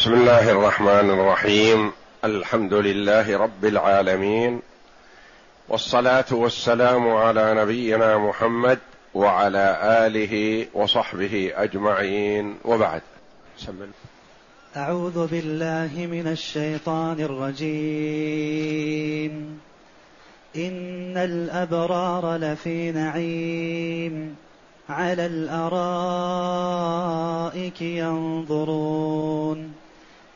بسم الله الرحمن الرحيم. الحمد لله رب العالمين. والصلاة والسلام على نبينا محمد وعلى آله وصحبه أجمعين. وبعد. سمن. أعوذ بالله من الشيطان الرجيم. إن الأبرار لفي نعيم. على الأرائك ينظرون.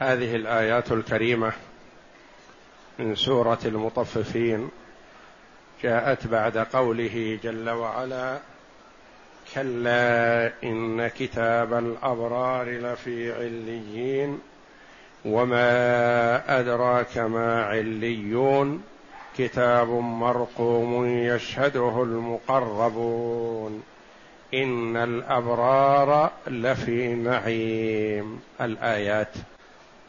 هذه الآيات الكريمة من سورة المطففين جاءت بعد قوله جل وعلا كلا إن كتاب الأبرار لفي عليين وما أدراك ما عليون كتاب مرقوم يشهده المقربون إن الأبرار لفي نعيم. الآيات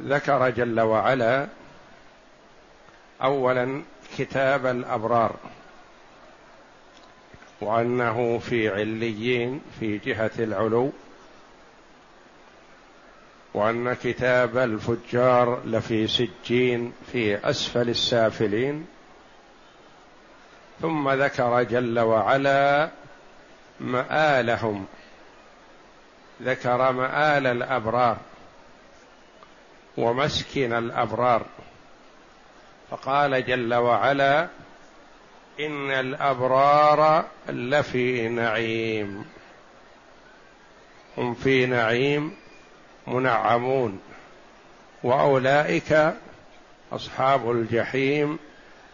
ذكر جل وعلا اولا كتاب الأبرار وأنه في عليين في جهة العلو وأن كتاب الفجار لفي سجين في أسفل السافلين. ثم ذكر جل وعلا مآلهم ذكر مآل الأبرار. ومسكن الأبرار. فقال جل وعلا إن الأبرار لفي نعيم. هم في نعيم منعمون. وأولئك أصحاب الجحيم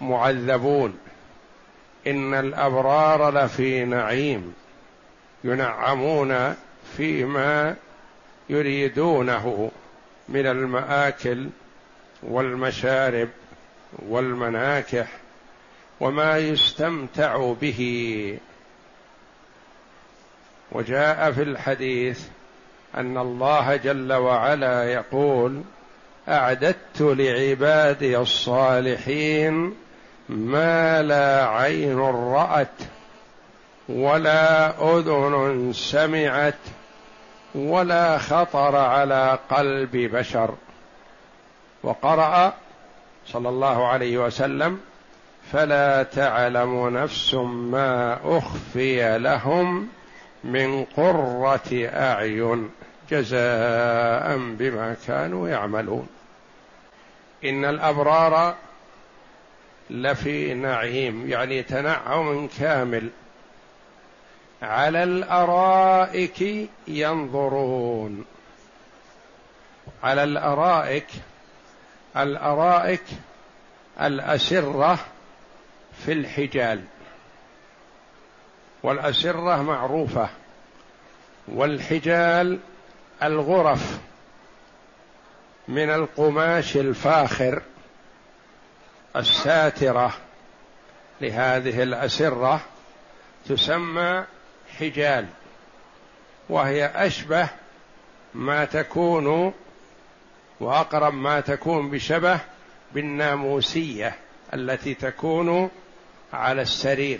معذبون. إن الأبرار لفي نعيم ينعمون فيما يريدونه. من المآكل والمشارب والمناكح وما يستمتع به. وجاء في الحديث أن الله جل وعلا يقول أعددت لعبادي الصالحين ما لا عين رأت ولا أذن سمعت ولا خطر على قلب بشر. وقرأ صلى الله عليه وسلم فلا تعلم نفس ما أخفي لهم من قرة أعين جزاء بما كانوا يعملون. إن الأبرار لفي نعيم يعني تنعم كامل. على الأرائك ينظرون. على الأرائك الأرائك الأسرة في الحجال. والأسرة معروفة. والحجال الغرف من القماش الفاخر الساترة. لهذه الأسرة تسمى حجال وهي أشبه ما تكون وأقرب ما تكون بشبه بالناموسية التي تكون على السرير.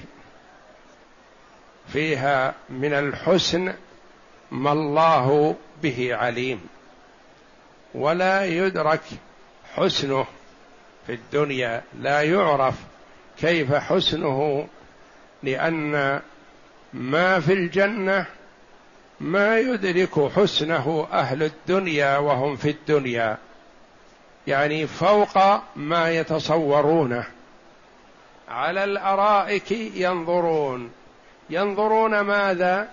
فيها من الحسن ما الله به عليم ولا يدرك حسنه في الدنيا لا يعرف كيف حسنه لأن ما في الجنة ما يدرك حسنه أهل الدنيا وهم في الدنيا. يعني فوق ما يتصورونه. على الأرائك ينظرون. ينظرون ماذا؟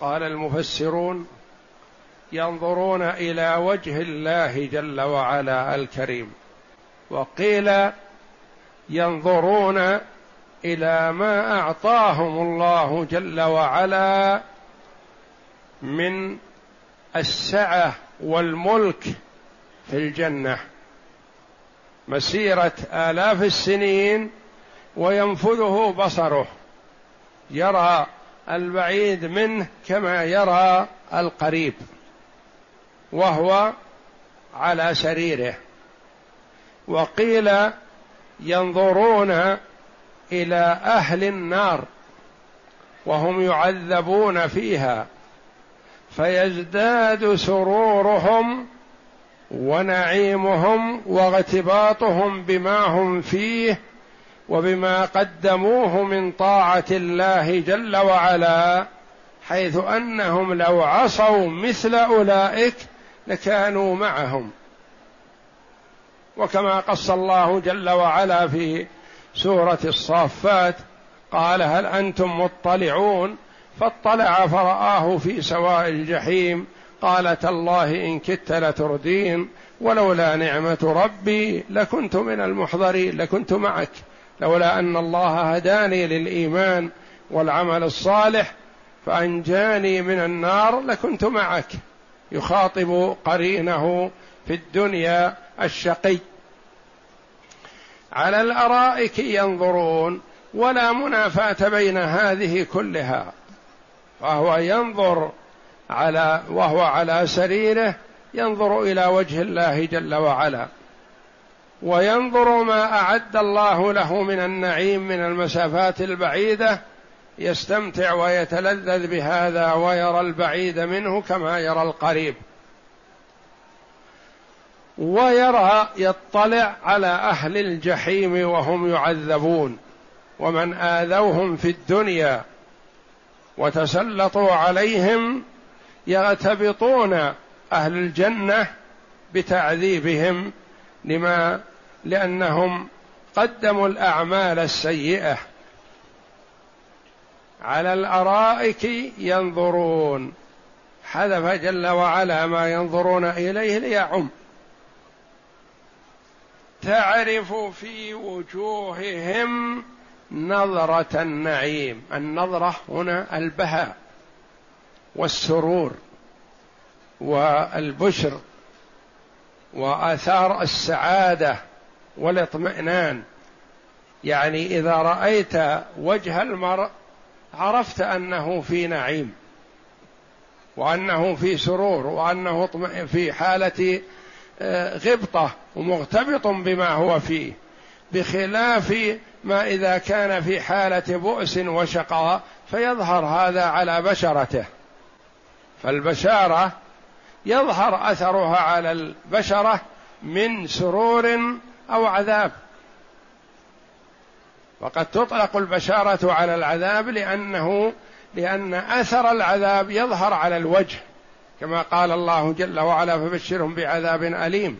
قال المفسرون ينظرون إلى وجه الله جل وعلا الكريم. وقيل ينظرون إلى ما أعطاهم الله جل وعلا من السعة والملك في الجنة. مسيرة آلاف السنين وينفذه بصره. يرى البعيد منه كما يرى القريب. وهو على سريره. وقيل ينظرون إلى أهل النار وهم يعذبون فيها فيزداد سرورهم ونعيمهم واغتباطهم بما هم فيه وبما قدموه من طاعة الله جل وعلا حيث أنهم لو عصوا مثل أولئك لكانوا معهم. وكما قص الله جل وعلا في سورة الصافات قال هل أنتم مطلعون؟ فاطلع فرآه في سواء الجحيم. قال تالله إن كدت لتردين ولولا نعمة ربي لكنت من المحضرين لكنت معك. لولا أن الله هداني للإيمان والعمل الصالح فأنجاني من النار لكنت معك. يخاطب قرينه في الدنيا الشقي. على الأرائك ينظرون ولا منافاة بين هذه كلها. فهو ينظر على وهو على سريره ينظر إلى وجه الله جل وعلا. وينظر ما أعد الله له من النعيم من المسافات البعيدة يستمتع ويتلذذ بهذا ويرى البعيد منه كما يرى القريب. ويرى يطلع على أهل الجحيم وهم يعذبون ومن آذوهم في الدنيا وتسلطوا عليهم يغتبطون أهل الجنة بتعذيبهم لما؟ لأنهم قدموا الأعمال السيئة. على الأرائك ينظرون. حذف جل وعلا ما ينظرون إليه ليعم. تعرف في وجوههم نظرة النعيم. النظرة هنا البهاء والسرور والبشر وآثار السعادة والاطمئنان. يعني إذا رأيت وجه المرء عرفت أنه في نعيم وأنه في سرور وأنه في حالة غبطة ومغتبط بما هو فيه بخلاف ما إذا كان في حالة بؤس وشقاء فيظهر هذا على بشرته. فالبشارة يظهر أثرها على البشرة من سرور أو عذاب. وقد تطلق البشارة على العذاب لأنه لأن أثر العذاب يظهر على الوجه. كما قال الله جل وعلا فبشرهم بعذاب أليم.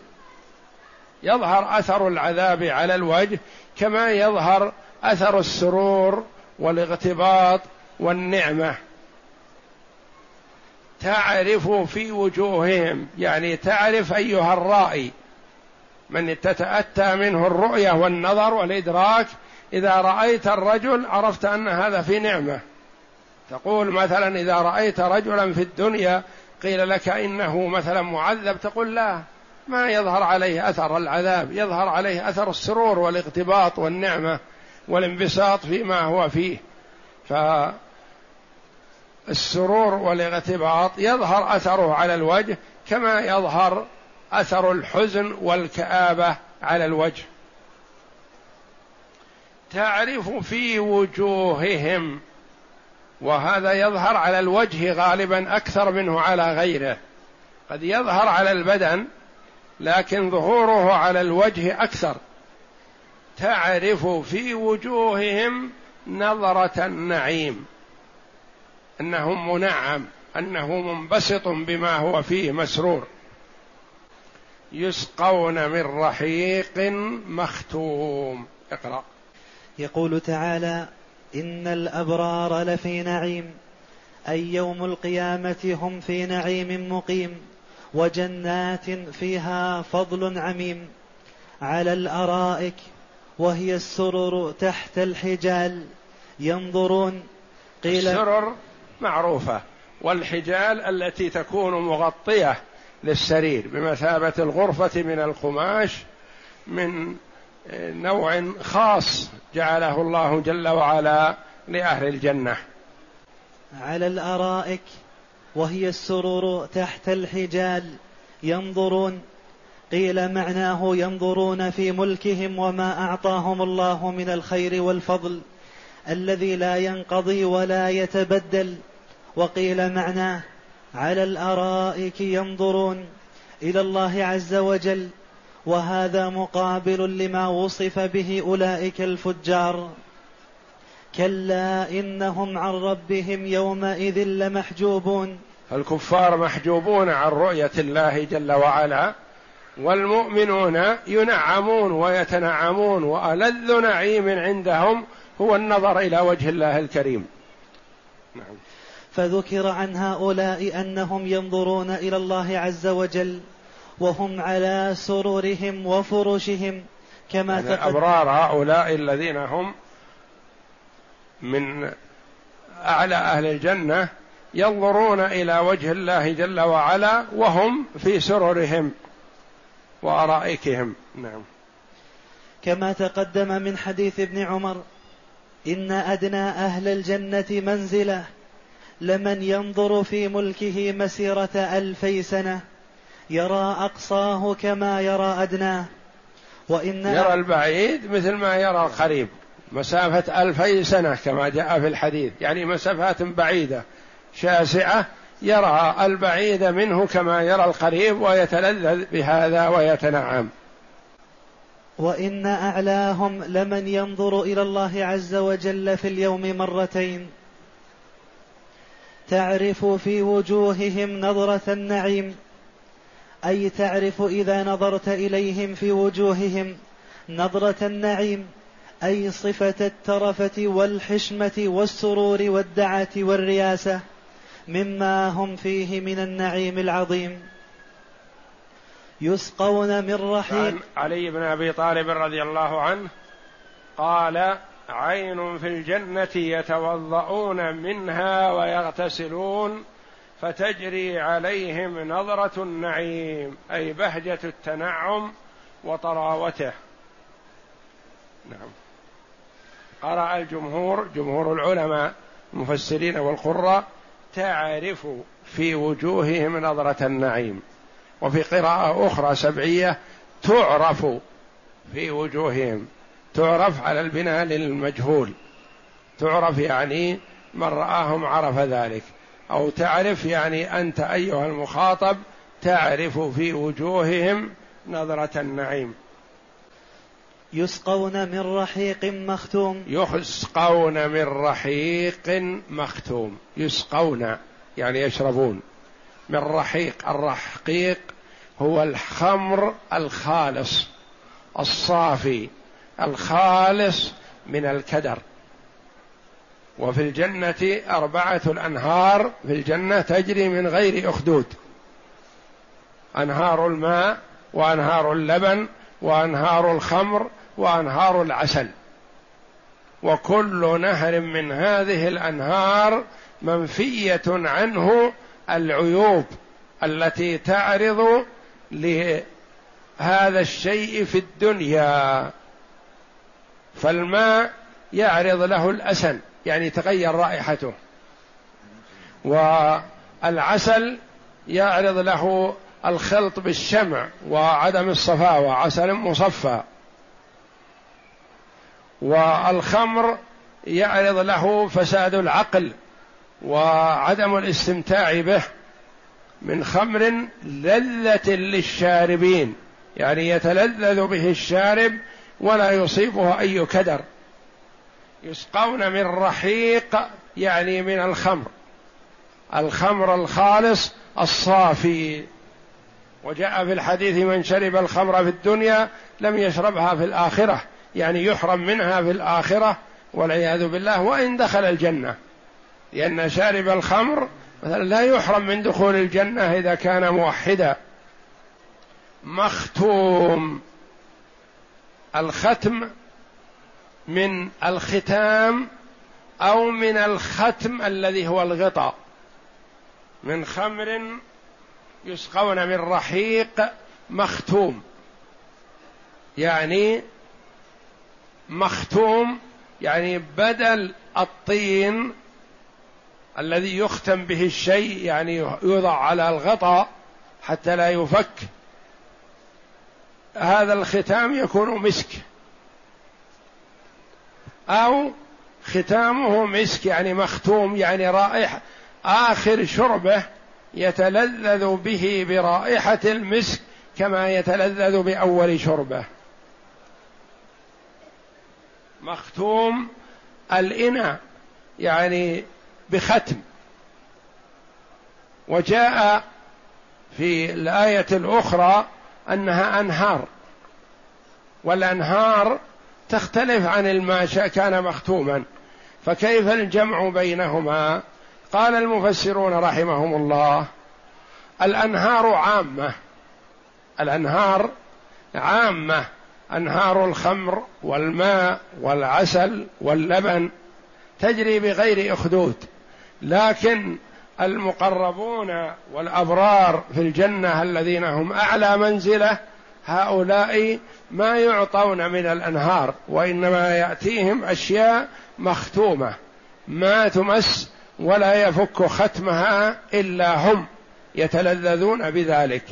يظهر أثر العذاب على الوجه كما يظهر أثر السرور والاغتباط والنعمة. تعرف في وجوههم يعني تعرف أيها الرائي من تتأتى منه الرؤية والنظر والإدراك إذا رأيت الرجل عرفت أن هذا في نعمة. تقول مثلا إذا رأيت رجلا في الدنيا قيل لك إنه مثلا معذب تقول لا ما يظهر عليه أثر العذاب يظهر عليه أثر السرور والإغتباط والنعمة والانبساط فيما هو فيه. فالسرور والإغتباط يظهر أثره على الوجه كما يظهر أثر الحزن والكآبة على الوجه. تعرف في وجوههم وهذا يظهر على الوجه غالبا أكثر منه على غيره. قد يظهر على البدن لكن ظهوره على الوجه أكثر. تعرف في وجوههم نظرة النعيم. انه منعم إنه منبسط بما هو فيه مسرور. يسقون من رحيق مختوم. اقرأ. يقول تعالى إن الأبرار لفي نعيم أي يوم القيامة هم في نعيم مقيم وجنات فيها فضل عميم. على الأرائك وهي السرر تحت الحجال. ينظرون قيل السرر معروفة والحجال التي تكون مغطية للسرير بمثابة الغرفة من القماش من نوع خاص جعله الله جل وعلا لأهل الجنة. على الأرائك وهي السرور تحت الحجال ينظرون قيل معناه ينظرون في ملكهم وما أعطاهم الله من الخير والفضل الذي لا ينقضي ولا يتبدل وقيل معناه على الأرائك ينظرون إلى الله عز وجل وهذا مقابل لما وصف به أولئك الفجار. كلا إنهم عن ربهم يومئذ لمحجوبون. الكفار محجوبون عن رؤية الله جل وعلا والمؤمنون ينعمون ويتنعمون وألذ نعيم عندهم هو النظر إلى وجه الله الكريم. نعم. فذكر عن هؤلاء أنهم ينظرون إلى الله عز وجل. وهم على سررهم وفرشهم كما يعني الابرار هؤلاء الذين هم من أعلى أهل الجنة ينظرون إلى وجه الله جل وعلا وهم في سررهم وأرائكهم. نعم. كما تقدم من حديث ابن عمر إن أدنى أهل الجنة منزله لمن ينظر في ملكه مسيرة ألفي سنة. يرى أقصاه كما يرى أدناه. وان يرى البعيد مثل ما يرى القريب. مسافة ألفي سنة كما جاء في الحديث. يعني مسافات بعيدة شاسعة يرى البعيد منه كما يرى القريب ويتلذذ بهذا ويتنعم. وإن أعلاهم لمن ينظر إلى الله عز وجل في اليوم مرتين. تعرف في وجوههم نظرة النعيم. أي تعرف إذا نظرت إليهم في وجوههم نظرة النعيم أي صفة الترفة والحشمة والسرور والدعة والرياسة مما هم فيه من النعيم العظيم. يسقون من رحيق. علي بن أبي طالب رضي الله عنه قال عين في الجنة يتوضؤون منها ويغتسلون فتجري عليهم نظرة النعيم أي بهجة التنعم وطراوته. نعم. قرأ الجمهور جمهور العلماء المفسرين والقراء تعرف في وجوههم نظرة النعيم. وفي قراءة أخرى سبعية تعرف في وجوههم. تعرف على البناء للمجهول. تعرف يعني من رآهم عرف ذلك. أو تعرف يعني أنت أيها المخاطب تعرف في وجوههم نظرة النعيم. يسقون من رحيق مختوم. يسقون من رحيق مختوم. يسقون يعني يشربون. من رحيق الرحيق هو الخمر الخالص الصافي الخالص من الكدر. وفي الجنة أربعة الأنهار في الجنة تجري من غير أخدود. أنهار الماء وأنهار اللبن وأنهار الخمر وأنهار العسل. وكل نهر من هذه الأنهار منفية عنه العيوب التي تعرض لهذا الشيء في الدنيا. فالماء يعرض له الاسن يعني تغير رائحته. والعسل يعرض له الخلط بالشمع وعدم الصفاوه عسل مصفى. والخمر يعرض له فساد العقل وعدم الاستمتاع به من خمر لذة للشاربين يعني يتلذذ به الشارب ولا يصيبه أي كدر. يسقون من رحيق يعني من الخمر. الخمر الخالص الصافي. وجاء في الحديث من شرب الخمر في الدنيا لم يشربها في الآخرة يعني يحرم منها في الآخرة والعياذ بالله وإن دخل الجنة. لأن شارب الخمر مثلا لا يحرم من دخول الجنة إذا كان موحدا. مختوم. الختم من الختام أو من الختم الذي هو الغطاء. من خمر يسقون من رحيق مختوم. يعني مختوم يعني بدل الطين الذي يختم به الشيء يعني يوضع على الغطاء حتى لا يفك. هذا الختام يكون مسك. أو ختامه مسك يعني مختوم يعني رائحه آخر شربه يتلذذ به برائحة المسك كما يتلذذ بأول شربه. مختوم الإناء يعني بختم. وجاء في الآية الأخرى أنها أنهار. والأنهار تختلف عن الماء كان مختوما. فكيف الجمع بينهما؟ قال المفسرون رحمهم الله الأنهار عامة. الأنهار عامة. أنهار الخمر والماء والعسل واللبن. تجري بغير أخدود. لكن المقربون والأبرار في الجنة الذين هم أعلى منزلة هؤلاء ما يعطون من الأنهار وإنما يأتيهم أشياء مختومة ما تمس ولا يفك ختمها إلا هم يتلذذون بذلك.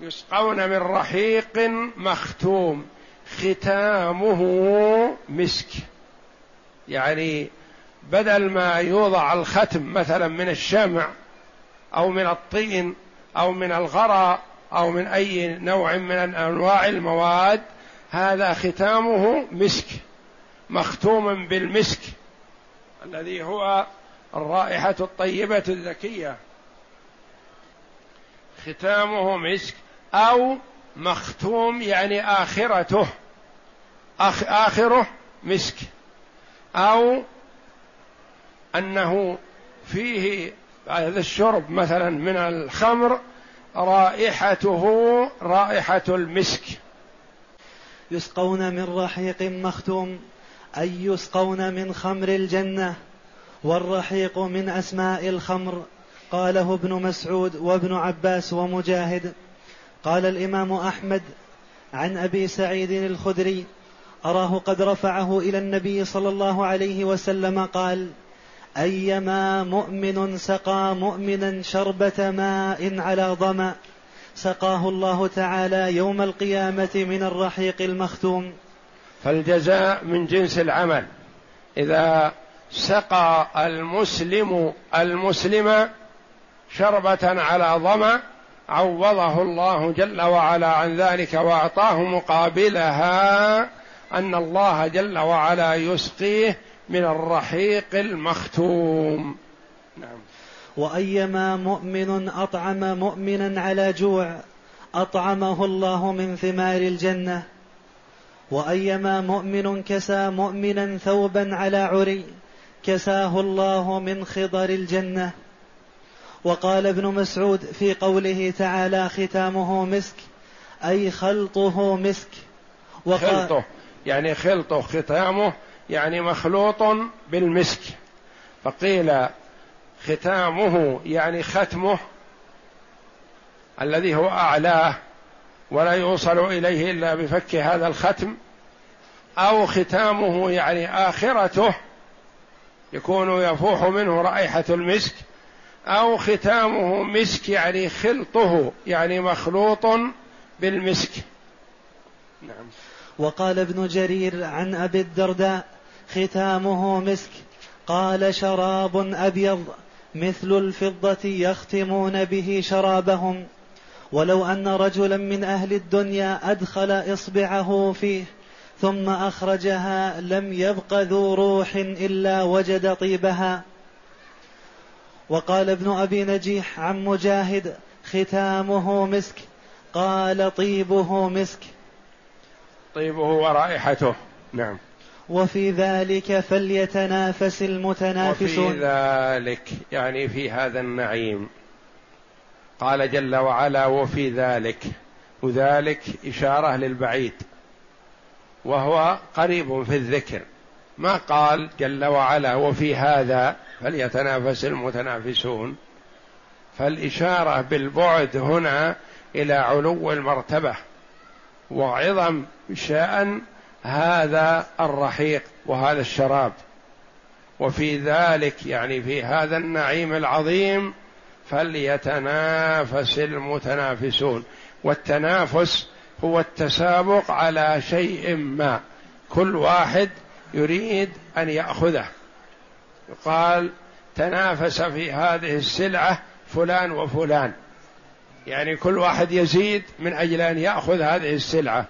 يسقون من رحيق مختوم ختامه مسك. يعني بدل ما يوضع الختم مثلا من الشمع أو من الطين أو من الغراء أو من أي نوع من أنواع المواد هذا ختامه مسك مختوم بالمسك الذي هو الرائحة الطيبة الذكية. ختامه مسك أو مختوم يعني آخرته آخ آخره مسك. أو أنه فيه هذا الشرب مثلا من الخمر رائحته رائحة المسك. يسقون من رحيق مختوم أي يسقون من خمر الجنة والرحيق من أسماء الخمر. قاله ابن مسعود وابن عباس ومجاهد. قال الإمام أحمد عن أبي سعيد الخدري أراه قد رفعه إلى النبي صلى الله عليه وسلم قال أيما مؤمن سقى مؤمنا شربة ماء على ظمأ سقاه الله تعالى يوم القيامة من الرحيق المختوم. فالجزاء من جنس العمل. إذا سقى المسلم المسلم شربة على ظمأ عوضه الله جل وعلا عن ذلك وأعطاه مقابلها أن الله جل وعلا يسقيه من الرحيق المختوم. نعم. وأيما مؤمن أطعم مؤمنا على جوع أطعمه الله من ثمار الجنة. وأيما مؤمن كسى مؤمنا ثوبا على عري كساه الله من خضر الجنة. وقال ابن مسعود في قوله تعالى ختامه مسك أي خلطه مسك. وقال خلطه يعني خلطه ختامه يعني مخلوط بالمسك. فقيل ختامه يعني ختمه الذي هو أعلاه ولا يوصل إليه إلا بفك هذا الختم أو ختامه يعني آخرته يكون يفوح منه رائحة المسك أو ختامه مسك يعني خلطه يعني مخلوط بالمسك. نعم. وقال ابن جرير عن أبي الدرداء ختامه مسك. قال شراب أبيض مثل الفضة يختمون به شرابهم. ولو أن رجلا من أهل الدنيا أدخل إصبعه فيه ثم أخرجها لم يبق ذو روح إلا وجد طيبها. وقال ابن أبي نجيح عن مجاهد ختامه مسك. قال طيبه مسك. طيبه ورائحته. نعم. وفي ذلك فليتنافس المتنافسون. وفي ذلك يعني في هذا النعيم. قال جل وعلا وفي ذلك وذلك إشارة للبعيد. وهو قريب في الذكر. ما قال جل وعلا وفي هذا فليتنافس المتنافسون. فالإشارة بالبعد هنا إلى علو المرتبة. وعظم شأن هذا الرحيق وهذا الشراب. وفي ذلك يعني في هذا النعيم العظيم فليتنافس المتنافسون. والتنافس هو التسابق على شيء ما. كل واحد يريد أن يأخذه. يقال تنافس في هذه السلعة فلان وفلان. يعني كل واحد يزيد من أجل أن يأخذ هذه السلعة.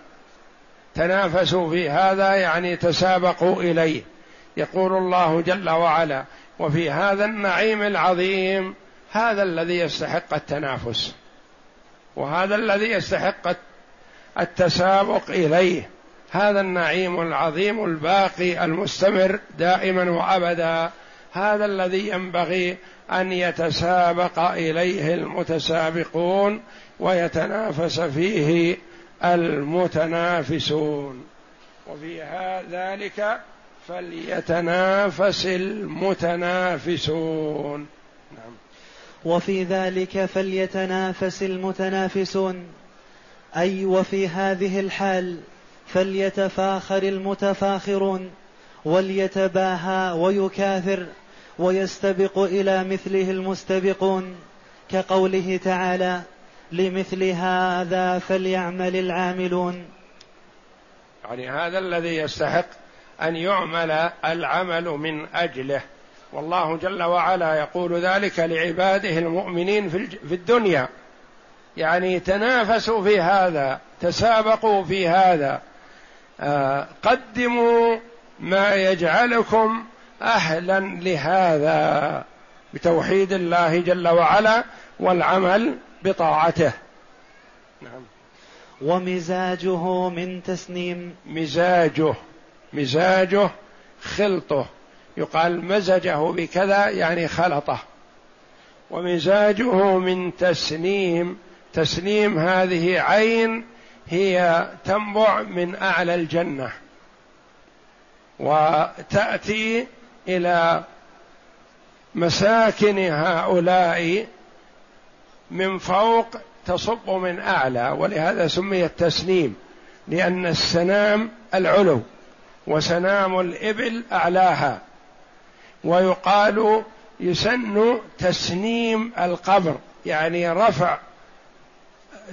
تنافسوا في هذا يعني تسابقوا إليه. يقول الله جل وعلا وفي هذا النعيم العظيم هذا الذي يستحق التنافس وهذا الذي يستحق التسابق إليه. هذا النعيم العظيم الباقي المستمر دائما وابدا هذا الذي ينبغي أن يتسابق إليه المتسابقون ويتنافس فيه المتنافسون. وفي ذلك فليتنافس المتنافسون. نعم. وفي ذلك فليتنافس المتنافسون. أي وفي هذه الحال فليتفاخر المتفاخرون وليتباهى ويكاثر ويستبق إلى مثله المستبقون كقوله تعالى لمثل هذا فليعمل العاملون. يعني هذا الذي يستحق أن يعمل العمل من أجله. والله جل وعلا يقول ذلك لعباده المؤمنين في الدنيا. يعني تنافسوا في هذا تسابقوا في هذا. آه، قدموا ما يجعلكم أهلا لهذا. بتوحيد الله جل وعلا والعمل بطاعته. نعم. ومزاجه من تسنيم. مزاجه مزاجه خلطه. يقال مزجه بكذا يعني خلطه. ومزاجه من تسنيم. تسنيم هذه عين هي تنبع من أعلى الجنة. وتأتي إلى مساكن هؤلاء من فوق تصب من أعلى ولهذا سمي التسنيم لأن السنام العلو وسنام الإبل أعلاها ويقال يسن تسنيم القبر يعني رفع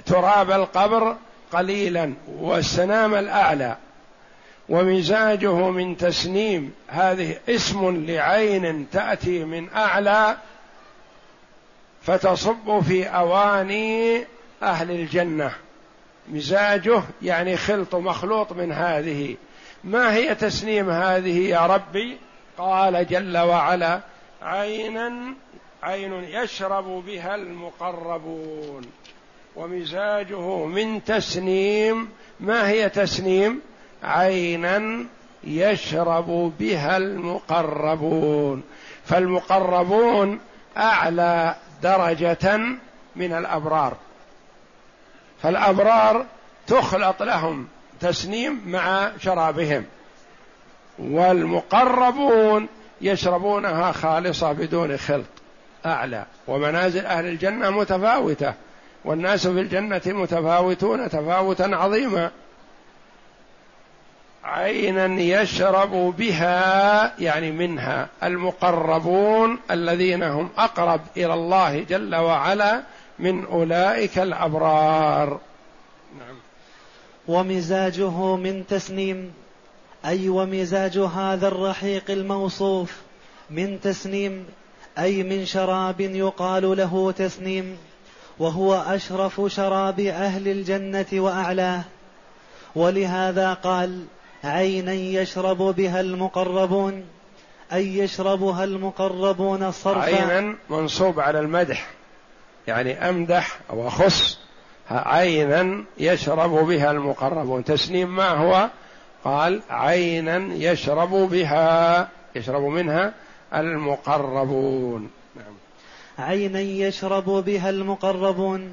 تراب القبر قليلا والسنام الأعلى. ومزاجه من تسنيم هذه اسم لعين تأتي من أعلى فتصب في أواني أهل الجنة. مزاجه يعني خلط مخلوط من هذه. ما هي تسنيم هذه يا ربي؟ قال جل وعلا عينا عين يشرب بها المقربون. ومزاجه من تسنيم ما هي تسنيم؟ عينا يشرب بها المقربون. فالمقربون أعلى درجة من الأبرار. فالأبرار تخلط لهم تسنيم مع شرابهم. والمقربون يشربونها خالصة بدون خلط أعلى. ومنازل أهل الجنة متفاوتة. والناس في الجنة متفاوتون تفاوتا عظيما. عينا يشرب بها يعني منها المقربون الذين هم أقرب إلى الله جل وعلا من أولئك الأبرار. نعم. ومزاجه من تسنيم أي ومزاج هذا الرحيق الموصوف من تسنيم أي من شراب يقال له تسنيم وهو أشرف شراب أهل الجنة وأعلاه. ولهذا قال عينا يشرب بها المقربون أي يشربها المقربون صرفا. عينا منصوب على المدح يعني أمدح أو أخص عينا يشرب بها المقربون. تسنيم ما هو؟ قال عينا يشرب بها يشرب منها المقربون. نعم. عينا يشرب بها المقربون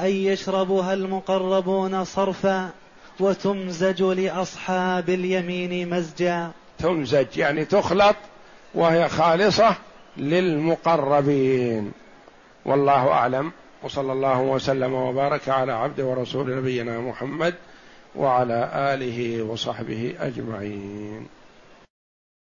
أي يشربها المقربون صرفا. وتمزج لأصحاب اليمين مزجا. تمزج يعني تخلط وهي خالصة للمقربين. والله أعلم. وصلى الله وسلم وبارك على عبد ورسول نبينا محمد وعلى آله وصحبه أجمعين.